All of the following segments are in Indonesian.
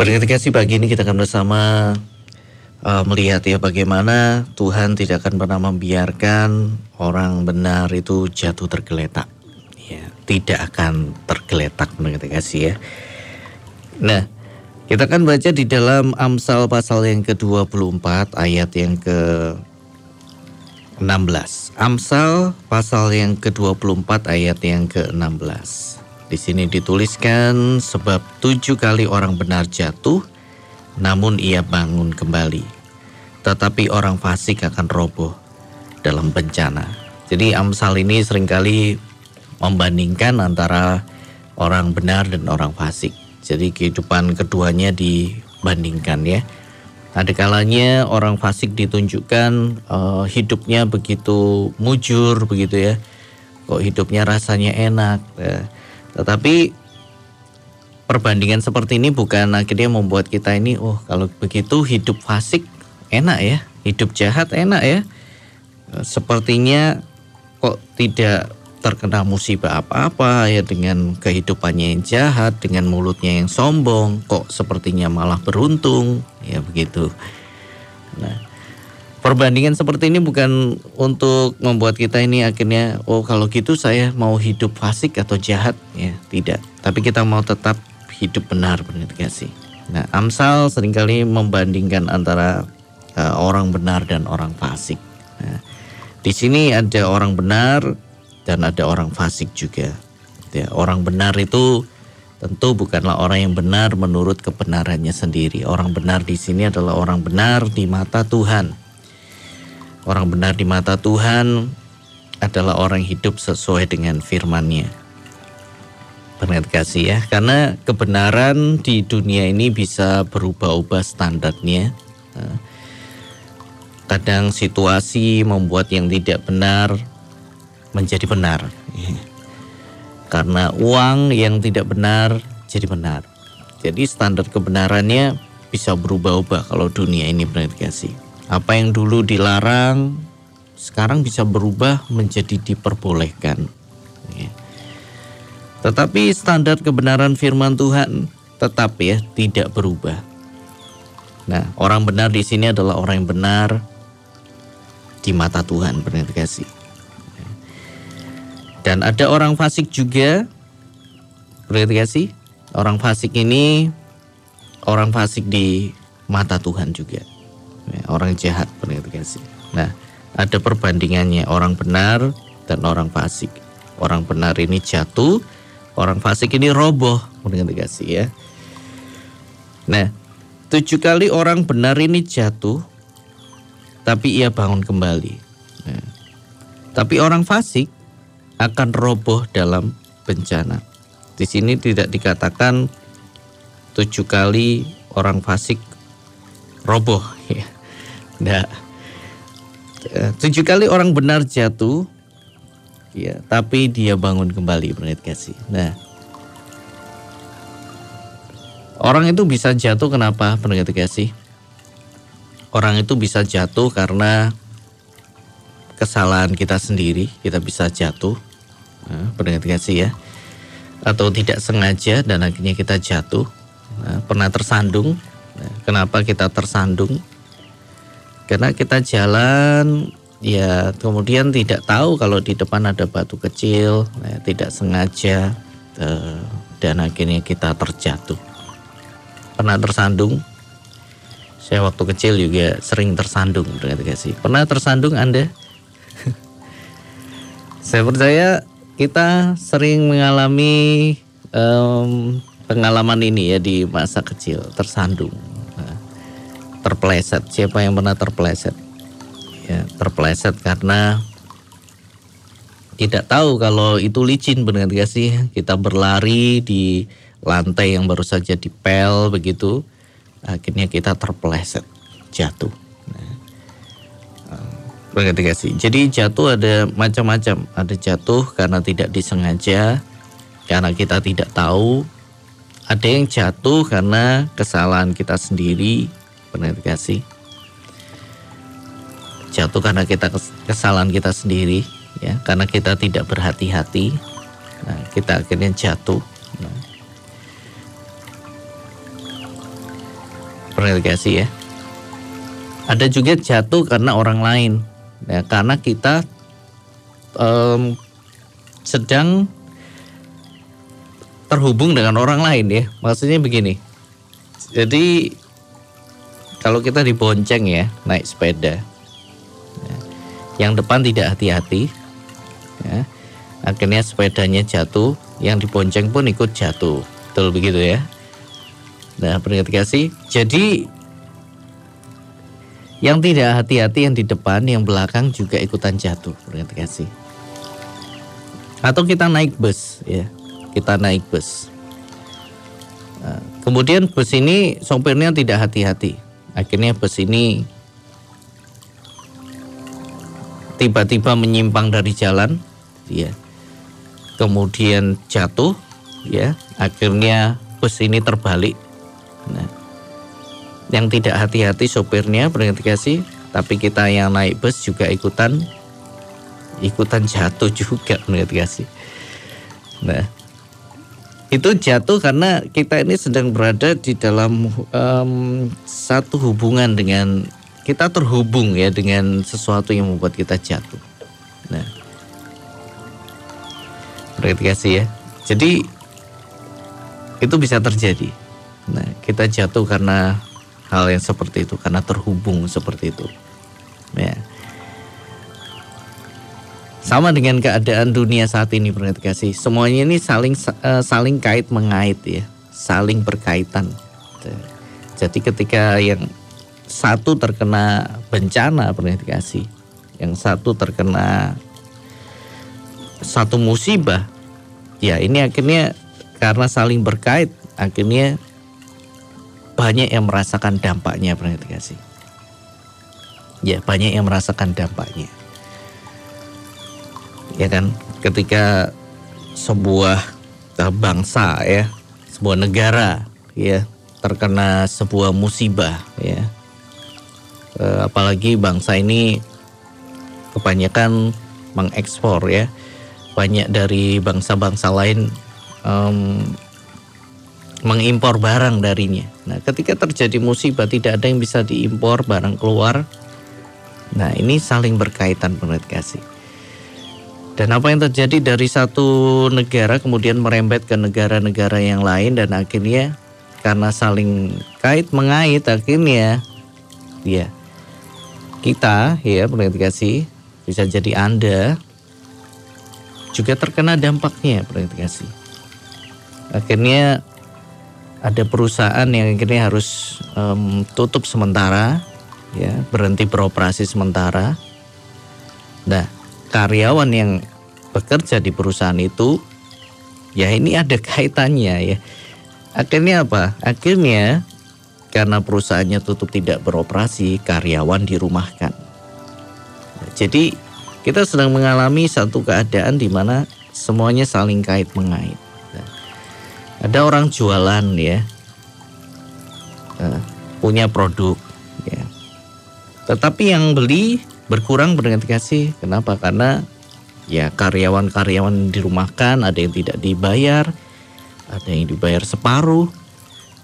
Berketika pagi ini kita akan bersama uh, melihat ya bagaimana Tuhan tidak akan pernah membiarkan orang benar itu jatuh tergeletak. Ya, tidak akan tergeletak berketika ya. Nah, kita akan baca di dalam Amsal pasal yang ke-24 ayat yang ke 16. Amsal pasal yang ke-24 ayat yang ke-16. Di sini dituliskan sebab tujuh kali orang benar jatuh, namun ia bangun kembali. Tetapi orang fasik akan roboh dalam bencana. Jadi Amsal ini sering kali membandingkan antara orang benar dan orang fasik. Jadi kehidupan keduanya dibandingkan ya. Ada kalanya orang fasik ditunjukkan uh, hidupnya begitu mujur begitu ya. Kok hidupnya rasanya enak. Uh, tetapi perbandingan seperti ini bukan akhirnya membuat kita ini, oh kalau begitu hidup fasik enak ya, hidup jahat enak ya. Sepertinya kok tidak terkena musibah apa-apa ya dengan kehidupannya yang jahat, dengan mulutnya yang sombong, kok sepertinya malah beruntung, ya begitu. Nah, perbandingan seperti ini bukan untuk membuat kita ini akhirnya oh kalau gitu saya mau hidup fasik atau jahat? Ya tidak. Tapi kita mau tetap hidup benar benar sih? Nah Amsal sering kali membandingkan antara uh, orang benar dan orang fasik. Nah, di sini ada orang benar dan ada orang fasik juga. Ya orang benar itu tentu bukanlah orang yang benar menurut kebenarannya sendiri. Orang benar di sini adalah orang benar di mata Tuhan Orang benar di mata Tuhan adalah orang hidup sesuai dengan firman-Nya. Benar kasih ya, karena kebenaran di dunia ini bisa berubah-ubah standarnya. Eh, kadang situasi membuat yang tidak benar menjadi benar. Karena uang yang tidak benar jadi benar. Jadi standar kebenarannya bisa berubah-ubah kalau dunia ini benar kasih. Apa yang dulu dilarang sekarang bisa berubah menjadi diperbolehkan. Ya. Tetapi standar kebenaran firman Tuhan tetap ya tidak berubah. Nah, orang benar di sini adalah orang yang benar di mata Tuhan, benar kasih. Dan ada orang fasik juga, benar kasih. Orang fasik ini orang fasik di mata Tuhan juga orang jahat kasih. Nah, ada perbandingannya orang benar dan orang fasik. Orang benar ini jatuh, orang fasik ini roboh kasih ya. Nah, tujuh kali orang benar ini jatuh, tapi ia bangun kembali. Nah, tapi orang fasik akan roboh dalam bencana. Di sini tidak dikatakan tujuh kali orang fasik roboh ya. Nah, tujuh kali orang benar jatuh, ya, tapi dia bangun kembali, menit kasih. Nah, orang itu bisa jatuh kenapa, pendengar kasih? Orang itu bisa jatuh karena kesalahan kita sendiri, kita bisa jatuh, nah, kasih ya, atau tidak sengaja dan akhirnya kita jatuh, nah, pernah tersandung. Nah, kenapa kita tersandung? Karena kita jalan ya kemudian tidak tahu kalau di depan ada batu kecil, ya, tidak sengaja dan akhirnya kita terjatuh. Pernah tersandung? Saya waktu kecil juga sering tersandung, sih. Pernah tersandung Anda? Saya percaya kita sering mengalami um, pengalaman ini ya di masa kecil, tersandung terpleset. Siapa yang pernah terpleset? Ya, terpleset karena tidak tahu kalau itu licin benar gak sih? Kita berlari di lantai yang baru saja dipel begitu, akhirnya kita terpleset, jatuh. Nah, Begitu gak sih? Jadi jatuh ada macam-macam. Ada jatuh karena tidak disengaja, karena kita tidak tahu. Ada yang jatuh karena kesalahan kita sendiri, pernah dikasih jatuh karena kita kesalahan kita sendiri ya karena kita tidak berhati-hati nah, kita akhirnya jatuh nah. kasih ya. Ada juga jatuh karena orang lain, ya, karena kita um, sedang terhubung dengan orang lain ya. Maksudnya begini. Jadi kalau kita dibonceng ya naik sepeda, ya, yang depan tidak hati-hati, ya, akhirnya sepedanya jatuh, yang dibonceng pun ikut jatuh, betul begitu ya. Nah, peringkat kasih. Jadi yang tidak hati-hati yang di depan, yang belakang juga ikutan jatuh. Berarti kasih. Atau kita naik bus, ya. Kita naik bus. Nah, kemudian bus ini sopirnya tidak hati-hati. Akhirnya bus ini tiba-tiba menyimpang dari jalan, ya. Kemudian jatuh, ya. Akhirnya bus ini terbalik. Nah, yang tidak hati-hati sopirnya kasih tapi kita yang naik bus juga ikutan ikutan jatuh juga kasih nah itu jatuh karena kita ini sedang berada di dalam um, satu hubungan dengan kita terhubung ya dengan sesuatu yang membuat kita jatuh nah kasih ya jadi itu bisa terjadi nah kita jatuh karena hal yang seperti itu karena terhubung seperti itu. Ya. Sama dengan keadaan dunia saat ini kasih. Semuanya ini saling uh, saling kait mengait ya, saling berkaitan. Jadi ketika yang satu terkena bencana kasih, yang satu terkena satu musibah, ya ini akhirnya karena saling berkait, akhirnya banyak yang merasakan dampaknya kasih. Ya banyak yang merasakan dampaknya. Ya kan ketika sebuah bangsa ya, sebuah negara ya terkena sebuah musibah ya. E, apalagi bangsa ini kebanyakan mengekspor ya. Banyak dari bangsa-bangsa lain um, mengimpor barang darinya. Nah, ketika terjadi musibah tidak ada yang bisa diimpor barang keluar. Nah, ini saling berkaitan menurut. Dan apa yang terjadi dari satu negara kemudian merembet ke negara-negara yang lain dan akhirnya karena saling kait mengait akhirnya ya kita ya kasih bisa jadi Anda juga terkena dampaknya kasih. Akhirnya ada perusahaan yang akhirnya harus um, tutup sementara, ya berhenti beroperasi sementara. Nah, karyawan yang bekerja di perusahaan itu, ya ini ada kaitannya ya. Akhirnya apa? Akhirnya karena perusahaannya tutup tidak beroperasi, karyawan dirumahkan. Jadi kita sedang mengalami satu keadaan di mana semuanya saling kait mengait. Ada orang jualan ya, uh, punya produk ya. Tetapi yang beli berkurang kasih. Kenapa? Karena ya karyawan-karyawan dirumahkan, ada yang tidak dibayar, ada yang dibayar separuh,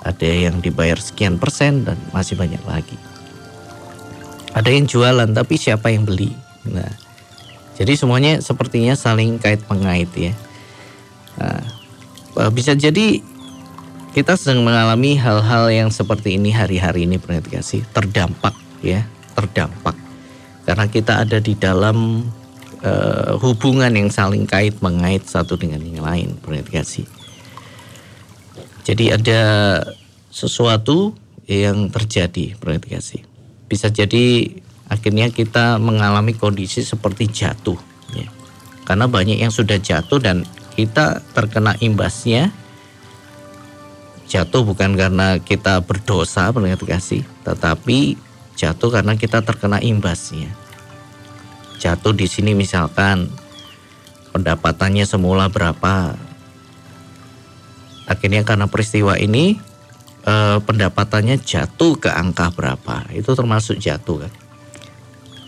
ada yang dibayar sekian persen dan masih banyak lagi. Ada yang jualan tapi siapa yang beli? Nah, jadi semuanya sepertinya saling kait mengait ya. Nah, Eh, bisa jadi kita sedang mengalami hal-hal yang seperti ini hari-hari ini kasih terdampak ya terdampak karena kita ada di dalam uh, hubungan yang saling kait mengait satu dengan yang lain kasih jadi ada sesuatu yang terjadi kasih bisa jadi akhirnya kita mengalami kondisi seperti jatuh ya. Karena banyak yang sudah jatuh dan kita terkena imbasnya. Jatuh bukan karena kita berdosa kasih, tetapi jatuh karena kita terkena imbasnya. Jatuh di sini misalkan pendapatannya semula berapa, akhirnya karena peristiwa ini eh, pendapatannya jatuh ke angka berapa, itu termasuk jatuh kan,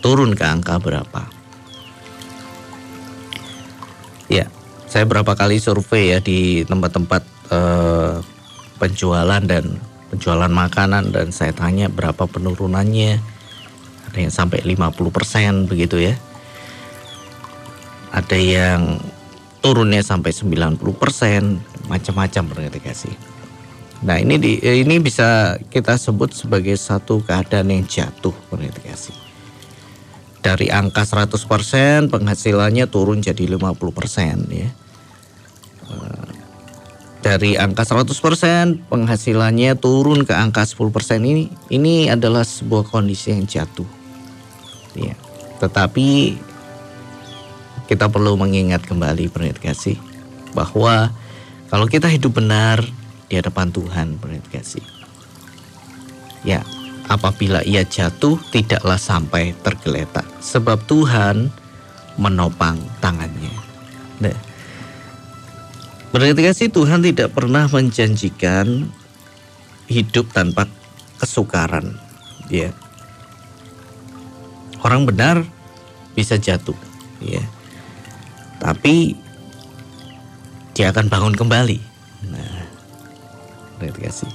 turun ke angka berapa. Ya, saya berapa kali survei ya di tempat-tempat uh, penjualan dan penjualan makanan dan saya tanya berapa penurunannya. Ada yang sampai 50% begitu ya. Ada yang turunnya sampai 90%, macam-macam kasih. Nah, ini di, ini bisa kita sebut sebagai satu keadaan yang jatuh kasih. Dari angka 100% penghasilannya turun jadi 50% ya dari angka 100% penghasilannya turun ke angka 10% ini ini adalah sebuah kondisi yang jatuh. Ya. Tetapi kita perlu mengingat kembali kasih bahwa kalau kita hidup benar di hadapan Tuhan kasih. Ya, apabila ia jatuh tidaklah sampai tergeletak sebab Tuhan menopang tangannya. Nah, Berarti kasih Tuhan tidak pernah menjanjikan hidup tanpa kesukaran, ya. Orang benar bisa jatuh, ya. Tapi dia akan bangun kembali. Nah, kasih.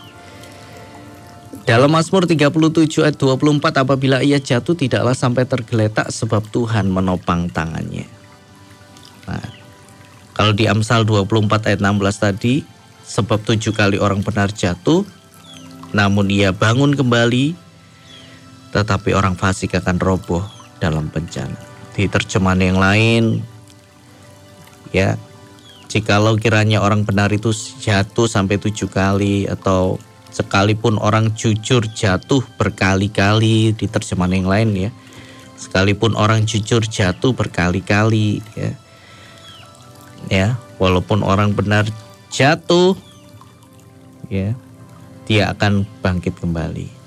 Dalam Mazmur 37 ayat 24 apabila ia jatuh tidaklah sampai tergeletak sebab Tuhan menopang tangannya. Nah, kalau di Amsal 24 ayat 16 tadi, sebab tujuh kali orang benar jatuh, namun ia bangun kembali, tetapi orang fasik akan roboh dalam bencana. Di terjemahan yang lain, ya, jikalau kiranya orang benar itu jatuh sampai tujuh kali atau sekalipun orang jujur jatuh berkali-kali di terjemahan yang lain ya, sekalipun orang jujur jatuh berkali-kali ya ya walaupun orang benar jatuh ya dia akan bangkit kembali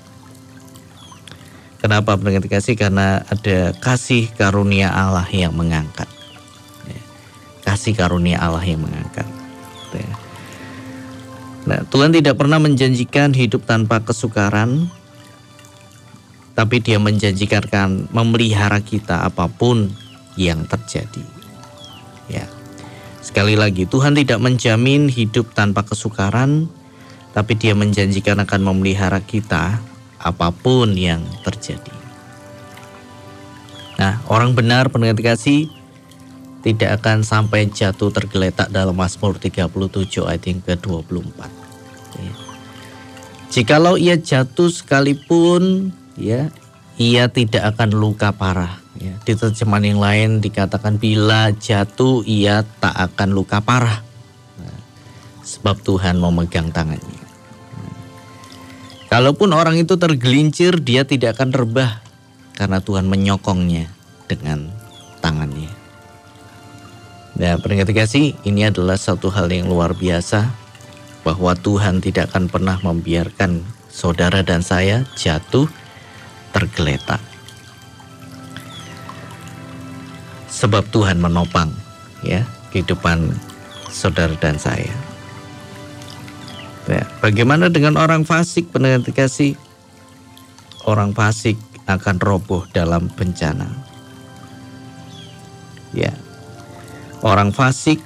kenapa pendengar kasih karena ada kasih karunia Allah yang mengangkat. Ya. kasih karunia Allah yang mengangkat. Ya. nah Tuhan tidak pernah menjanjikan hidup tanpa kesukaran tapi dia menjanjikan memelihara kita apa pun yang terjadi. Ya. Sekali lagi, Tuhan tidak menjamin hidup tanpa kesukaran, tapi Dia menjanjikan akan memelihara kita apa pun yang terjadi. Nah, orang benar pendengar kasih tidak akan sampai jatuh tergeletak dalam Mazmur 37 ayat yang ke-24. Ya. Jikalau ia jatuh sekalipun, ya, ia tidak akan luka parah. Ya, di terjemahan yang lain dikatakan bila jatuh ia tak akan luka parah. Nah, sebab Tuhan memegang tangannya. Kalaupun orang itu tergelincir dia tidak akan rebah karena Tuhan menyokongnya dengan tangannya. Nah, peringkat kasih, ini adalah satu hal yang luar biasa bahwa Tuhan tidak akan pernah membiarkan saudara dan saya jatuh tergeletak sebab Tuhan menopang ya kehidupan saudara dan saya. Bagaimana dengan orang fasik pendengar kasih? Orang fasik akan roboh dalam bencana. Ya. Orang fasik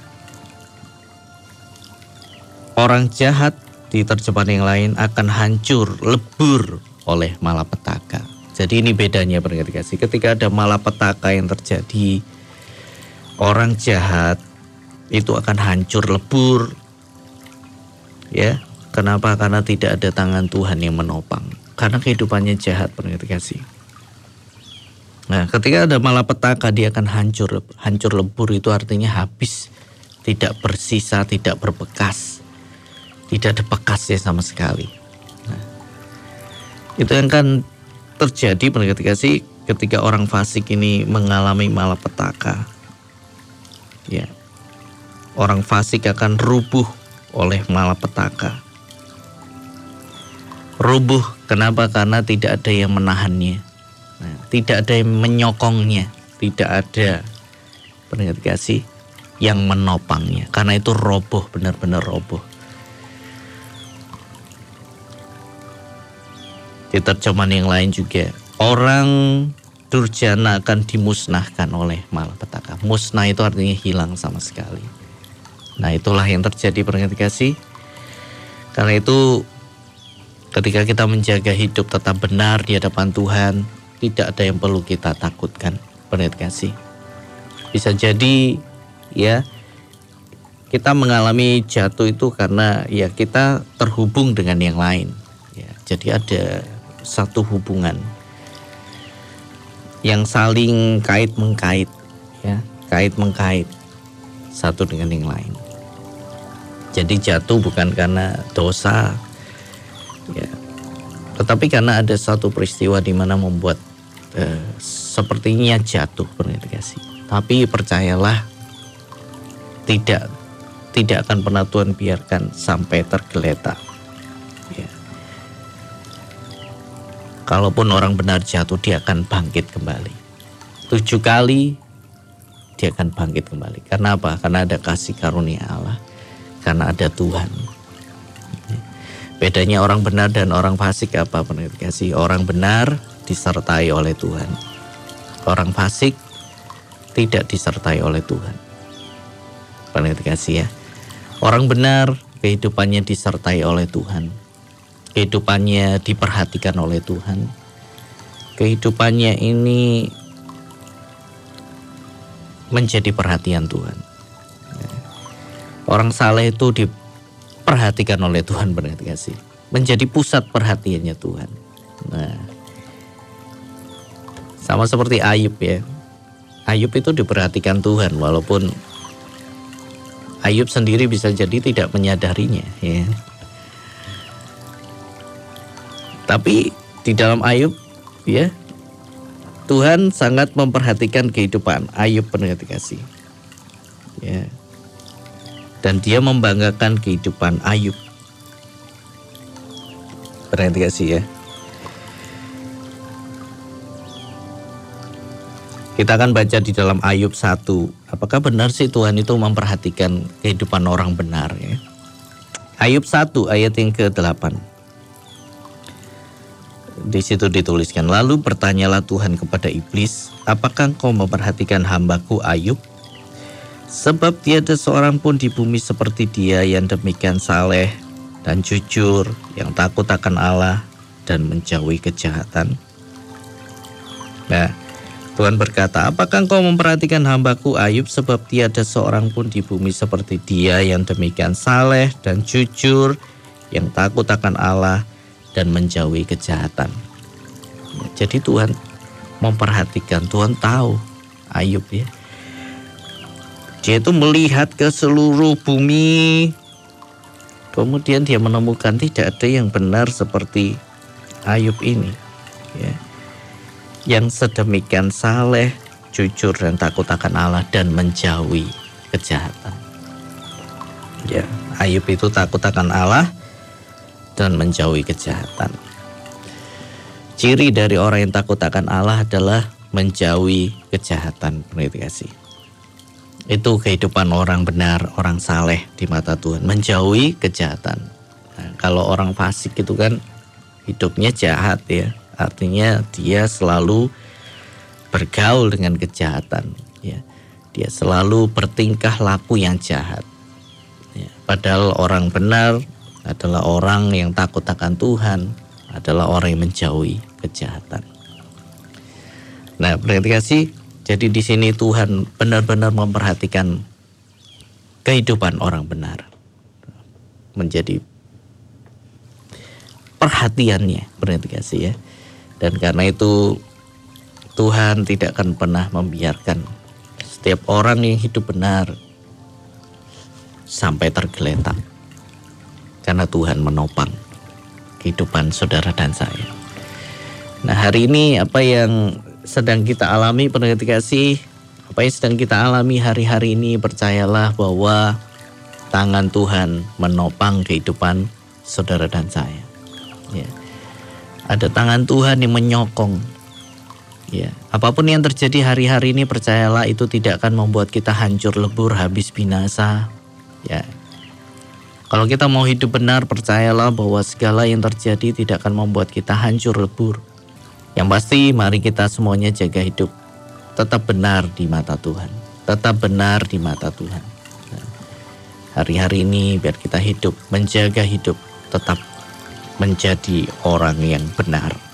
orang jahat di terjemahan yang lain akan hancur, lebur oleh malapetaka. Jadi ini bedanya pendengar kasih. Ketika ada malapetaka yang terjadi, orang jahat itu akan hancur lebur. Ya, kenapa? Karena tidak ada tangan Tuhan yang menopang. Karena kehidupannya jahat, pengerti kasih. Nah, ketika ada malapetaka dia akan hancur, hancur lebur itu artinya habis, tidak bersisa, tidak berbekas, tidak ada bekasnya sama sekali. Nah, itu yang kan terjadi pengerti kasih ketika orang fasik ini mengalami malapetaka Ya. Orang fasik akan rubuh oleh malapetaka. Rubuh kenapa? Karena tidak ada yang menahannya. Nah, tidak ada yang menyokongnya, tidak ada pendengar kasih yang menopangnya. Karena itu roboh, benar-benar roboh. Di terjemahan yang lain juga, orang durjana akan dimusnahkan oleh malapetaka. Musnah itu artinya hilang sama sekali. Nah itulah yang terjadi pendengar kasih. Karena itu Ketika kita menjaga hidup tetap benar di hadapan Tuhan, tidak ada yang perlu kita takutkan. Benar kasih. Bisa jadi ya kita mengalami jatuh itu karena ya kita terhubung dengan yang lain. Ya, jadi ada satu hubungan yang saling kait mengkait, ya kait mengkait satu dengan yang lain. Jadi jatuh bukan karena dosa, ya, tetapi karena ada satu peristiwa di mana membuat eh, sepertinya jatuh kasih. Tapi percayalah, tidak tidak akan pernah Tuhan biarkan sampai tergeletak. Ya. Kalaupun orang benar jatuh, dia akan bangkit kembali. Tujuh kali dia akan bangkit kembali. Karena apa? Karena ada kasih karunia Allah. Karena ada Tuhan. Bedanya orang benar dan orang fasik apa? Kasih orang benar disertai oleh Tuhan. Orang fasik tidak disertai oleh Tuhan. kasih ya. Orang benar kehidupannya disertai oleh Tuhan. Kehidupannya diperhatikan oleh Tuhan. Kehidupannya ini menjadi perhatian Tuhan. Orang saleh itu diperhatikan oleh Tuhan berarti kasih. Menjadi pusat perhatiannya Tuhan. Nah, sama seperti Ayub ya. Ayub itu diperhatikan Tuhan walaupun Ayub sendiri bisa jadi tidak menyadarinya ya. Tapi di dalam Ayub ya Tuhan sangat memperhatikan kehidupan Ayub penuh kasih. Ya. Dan dia membanggakan kehidupan Ayub. Perhati kasih ya. Kita akan baca di dalam Ayub 1. Apakah benar sih Tuhan itu memperhatikan kehidupan orang benar ya? Ayub 1 ayat yang ke-8. Di situ dituliskan, lalu bertanyalah Tuhan kepada iblis, apakah kau memperhatikan hambaku Ayub? Sebab tiada seorang pun di bumi seperti dia yang demikian saleh dan jujur, yang takut akan Allah dan menjauhi kejahatan. Nah, Tuhan berkata, apakah engkau memperhatikan hambaku Ayub sebab tiada seorang pun di bumi seperti dia yang demikian saleh dan jujur, yang takut akan Allah dan menjauhi kejahatan. Jadi Tuhan memperhatikan, Tuhan tahu Ayub ya. Dia itu melihat ke seluruh bumi, kemudian dia menemukan tidak ada yang benar seperti Ayub ini. Ya yang sedemikian saleh, jujur dan takut akan Allah dan menjauhi kejahatan. Ya, Ayub itu takut akan Allah dan menjauhi kejahatan. Ciri dari orang yang takut akan Allah adalah menjauhi kejahatan. kasih. Itu kehidupan orang benar, orang saleh di mata Tuhan. Menjauhi kejahatan. Nah, kalau orang fasik itu kan hidupnya jahat ya Artinya dia selalu bergaul dengan kejahatan, ya. Dia selalu bertingkah laku yang jahat. Ya. Padahal orang benar adalah orang yang takut akan Tuhan, adalah orang yang menjauhi kejahatan. Nah, berarti kasih. Jadi di sini Tuhan benar-benar memperhatikan kehidupan orang benar. Menjadi perhatiannya, berarti ya. Dan karena itu Tuhan tidak akan pernah membiarkan setiap orang yang hidup benar sampai tergeletak. Karena Tuhan menopang kehidupan saudara dan saya. Nah hari ini apa yang sedang kita alami pendengar kasih, apa yang sedang kita alami hari-hari ini percayalah bahwa tangan Tuhan menopang kehidupan saudara dan saya. Ya. Ada tangan Tuhan yang menyokong. Ya, apa pun yang terjadi hari-hari ini percayalah itu tidak akan membuat kita hancur lebur habis binasa. Ya. Kalau kita mau hidup benar, percayalah bahwa segala yang terjadi tidak akan membuat kita hancur lebur. Yang pasti mari kita semuanya jaga hidup tetap benar di mata Tuhan. Tetap benar di mata Tuhan. Hari-hari ini biar kita hidup, menjaga hidup tetap menjadi orang yang benar.